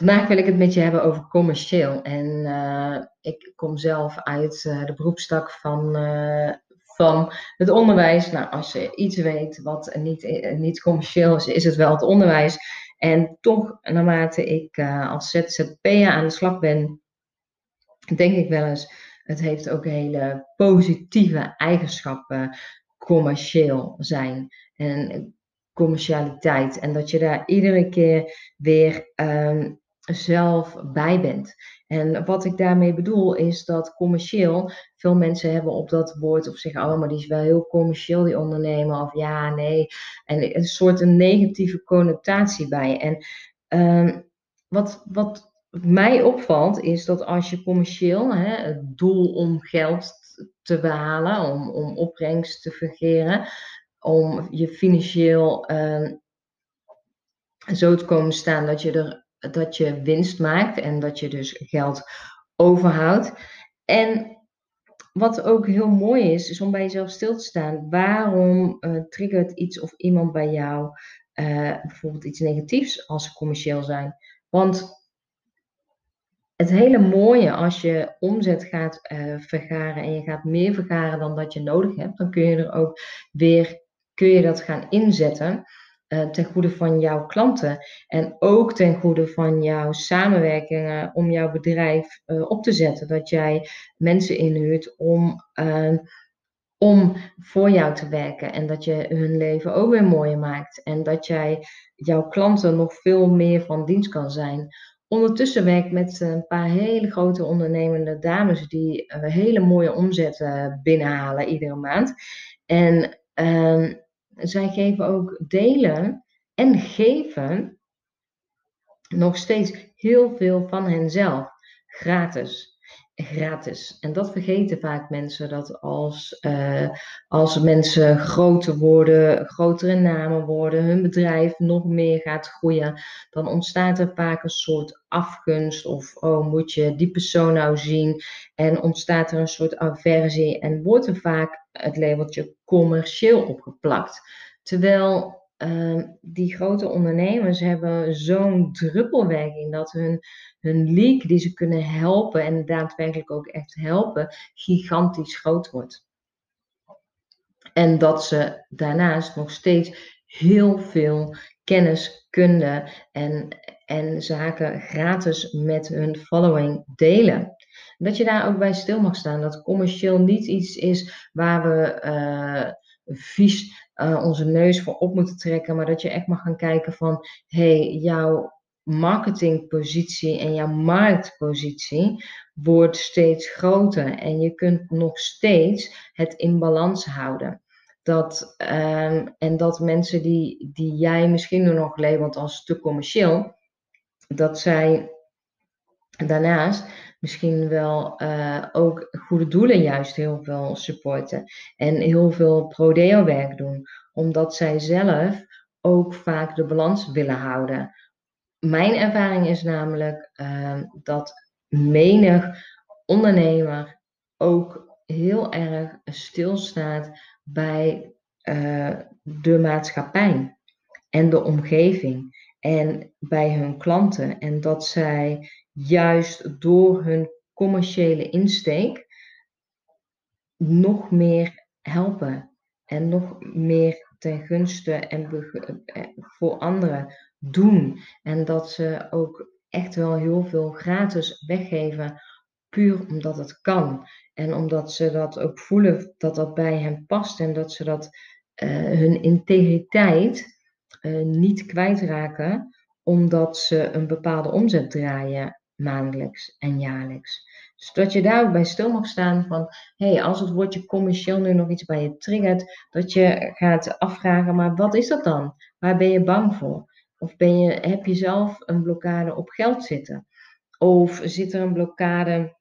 Vandaag wil ik het met je hebben over commercieel. En uh, ik kom zelf uit uh, de beroepstak van, uh, van het onderwijs. Nou, als je iets weet wat niet, niet commercieel is, is het wel het onderwijs. En toch, naarmate ik als ZZP'er aan de slag ben, denk ik wel eens, het heeft ook hele positieve eigenschappen commercieel zijn. En commercialiteit. En dat je daar iedere keer weer um, zelf bij bent. En wat ik daarmee bedoel is dat commercieel, veel mensen hebben op dat woord of zeggen, oh, maar die is wel heel commercieel, die ondernemer, of ja, nee. En een soort een negatieve connotatie bij. En um, wat, wat mij opvalt, is dat als je commercieel, hè, het doel om geld te behalen, om, om opbrengst te fungeren, om je financieel uh, zo te komen staan dat je er dat je winst maakt en dat je dus geld overhoudt. En wat ook heel mooi is, is om bij jezelf stil te staan. Waarom uh, triggert iets of iemand bij jou uh, bijvoorbeeld iets negatiefs als ze commercieel zijn? Want het hele mooie als je omzet gaat uh, vergaren en je gaat meer vergaren dan dat je nodig hebt, dan kun je er ook weer kun je dat gaan inzetten. Eh, ten goede van jouw klanten en ook ten goede van jouw samenwerkingen om jouw bedrijf uh, op te zetten. Dat jij mensen inhuurt om, uh, om voor jou te werken en dat je hun leven ook weer mooier maakt en dat jij jouw klanten nog veel meer van dienst kan zijn. Ondertussen werk ik met een paar hele grote ondernemende dames die hele mooie omzetten binnenhalen iedere maand. En ehm, zij geven ook delen en geven nog steeds heel veel van henzelf gratis. Gratis. En dat vergeten vaak mensen, dat als, uh, als mensen groter worden, grotere namen worden, hun bedrijf nog meer gaat groeien, dan ontstaat er vaak een soort afgunst of oh, moet je die persoon nou zien? En ontstaat er een soort aversie en wordt er vaak het labeltje commercieel opgeplakt. Terwijl uh, die grote ondernemers hebben zo'n druppelwerking dat hun, hun leak die ze kunnen helpen en daadwerkelijk ook echt helpen, gigantisch groot wordt. En dat ze daarnaast nog steeds heel veel kennis, kunde en, en zaken gratis met hun following delen. Dat je daar ook bij stil mag staan. Dat commercieel niet iets is waar we uh, vies uh, onze neus voor op moeten trekken. Maar dat je echt mag gaan kijken van hey, jouw marketingpositie en jouw marktpositie wordt steeds groter. En je kunt nog steeds het in balans houden. Dat, um, en dat mensen die, die jij misschien nog labelt als te commercieel, dat zij daarnaast misschien wel uh, ook goede doelen juist heel veel supporten. En heel veel prodeo werk doen. Omdat zij zelf ook vaak de balans willen houden. Mijn ervaring is namelijk uh, dat menig ondernemer ook heel erg stilstaat bij uh, de maatschappij en de omgeving en bij hun klanten. En dat zij juist door hun commerciële insteek nog meer helpen en nog meer ten gunste en eh, voor anderen doen. En dat ze ook echt wel heel veel gratis weggeven, puur omdat het kan. En omdat ze dat ook voelen dat dat bij hen past en dat ze dat uh, hun integriteit uh, niet kwijtraken, omdat ze een bepaalde omzet draaien maandelijks en jaarlijks. Dus dat je daar ook bij stil mag staan van, hé, hey, als het woordje commercieel nu nog iets bij je triggert, dat je gaat afvragen, maar wat is dat dan? Waar ben je bang voor? Of ben je, heb je zelf een blokkade op geld zitten? Of zit er een blokkade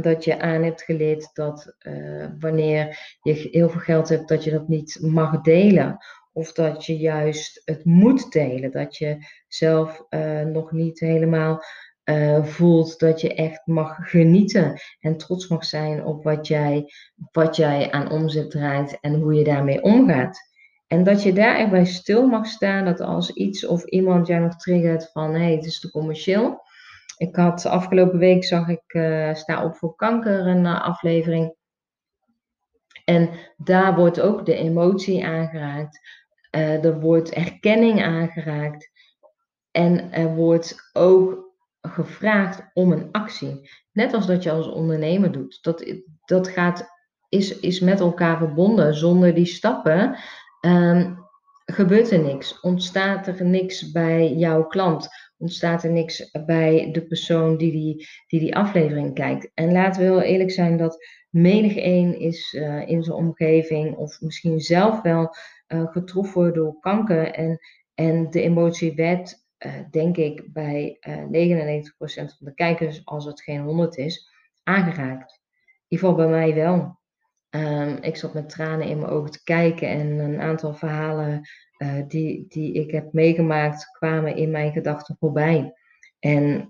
dat je aan hebt geleerd dat uh, wanneer je heel veel geld hebt, dat je dat niet mag delen? Of dat je juist het moet delen, dat je zelf uh, nog niet helemaal uh, voelt dat je echt mag genieten en trots mag zijn op wat jij, wat jij aan omzet draait en hoe je daarmee omgaat. En dat je daar echt bij stil mag staan, dat als iets of iemand jou nog triggert van hé, hey, het is te commercieel. Ik had afgelopen week zag ik uh, Sta op voor kanker een uh, aflevering. En daar wordt ook de emotie aangeraakt. Uh, er wordt erkenning aangeraakt. En er wordt ook gevraagd om een actie. Net als dat je als ondernemer doet. Dat, dat gaat, is, is met elkaar verbonden. Zonder die stappen um, gebeurt er niks. Ontstaat er niks bij jouw klant. Ontstaat er niks bij de persoon die die, die, die aflevering kijkt. En laten we heel eerlijk zijn dat menig één is uh, in zijn omgeving of misschien zelf wel uh, getroffen door kanker. En, en de emotie werd denk ik, bij uh, 99% van de kijkers, als het geen 100 is, aangeraakt. In ieder geval bij mij wel. Um, ik zat met tranen in mijn ogen te kijken en een aantal verhalen uh, die, die ik heb meegemaakt kwamen in mijn gedachten voorbij. En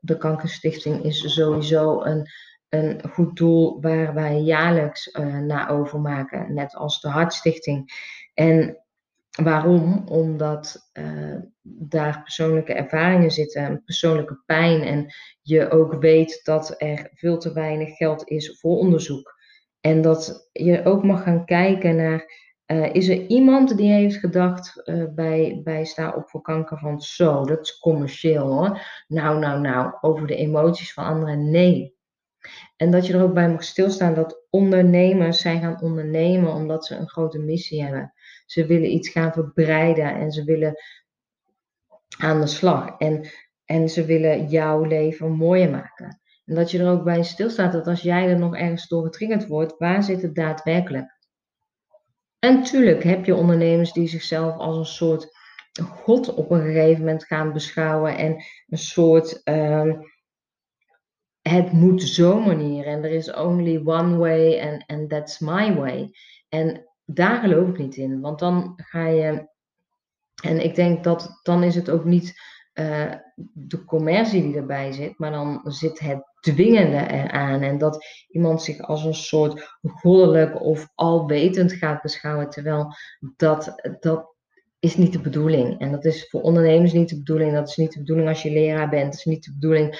de Kankerstichting is sowieso een, een goed doel waar wij jaarlijks uh, naar overmaken, net als de Hartstichting. En Waarom? Omdat uh, daar persoonlijke ervaringen zitten, persoonlijke pijn en je ook weet dat er veel te weinig geld is voor onderzoek. En dat je ook mag gaan kijken naar, uh, is er iemand die heeft gedacht uh, bij, bij Sta op voor kanker van zo, dat is commercieel hoor. Nou, nou, nou, over de emoties van anderen, nee. En dat je er ook bij mag stilstaan dat ondernemers zijn gaan ondernemen omdat ze een grote missie hebben. Ze willen iets gaan verbreiden en ze willen aan de slag. En, en ze willen jouw leven mooier maken. En dat je er ook bij stilstaat dat als jij er nog ergens door getriggerd wordt, waar zit het daadwerkelijk? En natuurlijk heb je ondernemers die zichzelf als een soort God op een gegeven moment gaan beschouwen en een soort uh, het moet zo manier en er is only one way and, and that's my way. En daar geloof ik niet in. Want dan ga je. En ik denk dat dan is het ook niet uh, de commercie die erbij zit, maar dan zit het dwingende eraan. En dat iemand zich als een soort goddelijk of alwetend gaat beschouwen, terwijl dat, dat is niet de bedoeling. En dat is voor ondernemers niet de bedoeling. Dat is niet de bedoeling als je leraar bent. Dat is niet de bedoeling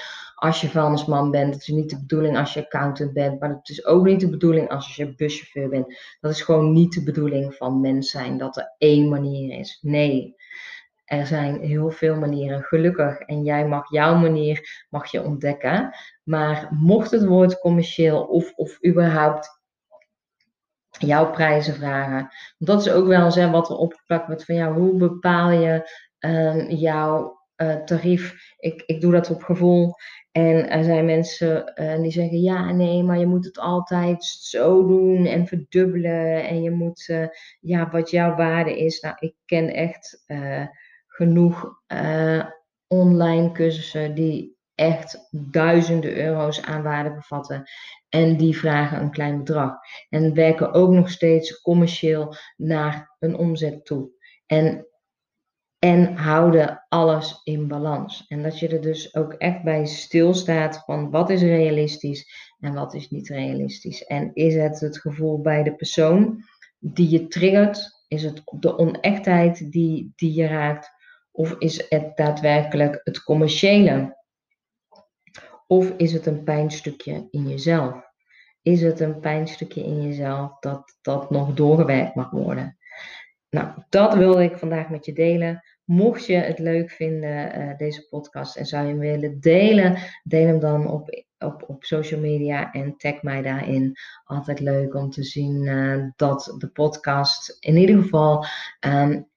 als je vuilnisman bent. Dat is niet de bedoeling als je accountant bent. Maar het is ook niet de bedoeling als je buschauffeur bent. Dat is gewoon niet de bedoeling van mens zijn. Dat er één manier is. Nee. Er zijn heel veel manieren, gelukkig. En jij mag jouw manier mag je ontdekken. Maar mocht het woord commercieel of, of überhaupt jouw prijzen vragen. Dat is ook wel eens wat er opgeplakt wordt van jou. Hoe bepaal je um, jouw uh, tarief? Ik, ik doe dat op gevoel. En er zijn mensen uh, die zeggen: ja, nee, maar je moet het altijd zo doen en verdubbelen. En je moet, uh, ja, wat jouw waarde is. Nou, ik ken echt genoeg online cursussen die echt duizenden euro's aan waarde bevatten. En die vragen een klein bedrag. En werken ook nog steeds commercieel naar een omzet toe. En, en houden alles in balans. En dat je er dus ook echt bij stilstaat van wat is realistisch en wat is niet realistisch. En is het het gevoel bij de persoon die je triggert? Is het de onechtheid die, die je raakt? Of is het daadwerkelijk het commerciële? Of is het een pijnstukje in jezelf? Is het een pijnstukje in jezelf dat dat nog doorgewerkt mag worden? Nou, dat wilde ik vandaag met je delen. Mocht je het leuk vinden, uh, deze podcast, en zou je hem willen delen, deel hem dan op, op, op social media en tag mij daarin. Altijd leuk om te zien uh, dat de podcast in ieder geval um,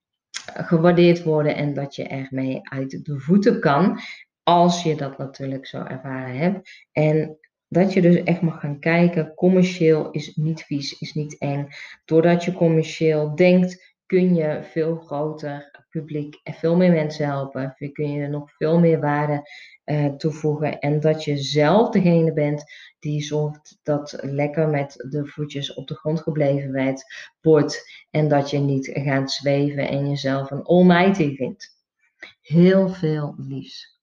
gewaardeerd wordt en dat je ermee uit de voeten kan. Als je dat natuurlijk zo ervaren hebt. En dat je dus echt mag gaan kijken. Commercieel is niet vies, is niet eng. Doordat je commercieel denkt, kun je veel groter publiek en veel meer mensen helpen. Kun je nog veel meer waarde uh, toevoegen. En dat je zelf degene bent die zorgt dat lekker met de voetjes op de grond gebleven wordt. En dat je niet gaat zweven en jezelf een almighty vindt. Heel veel liefs.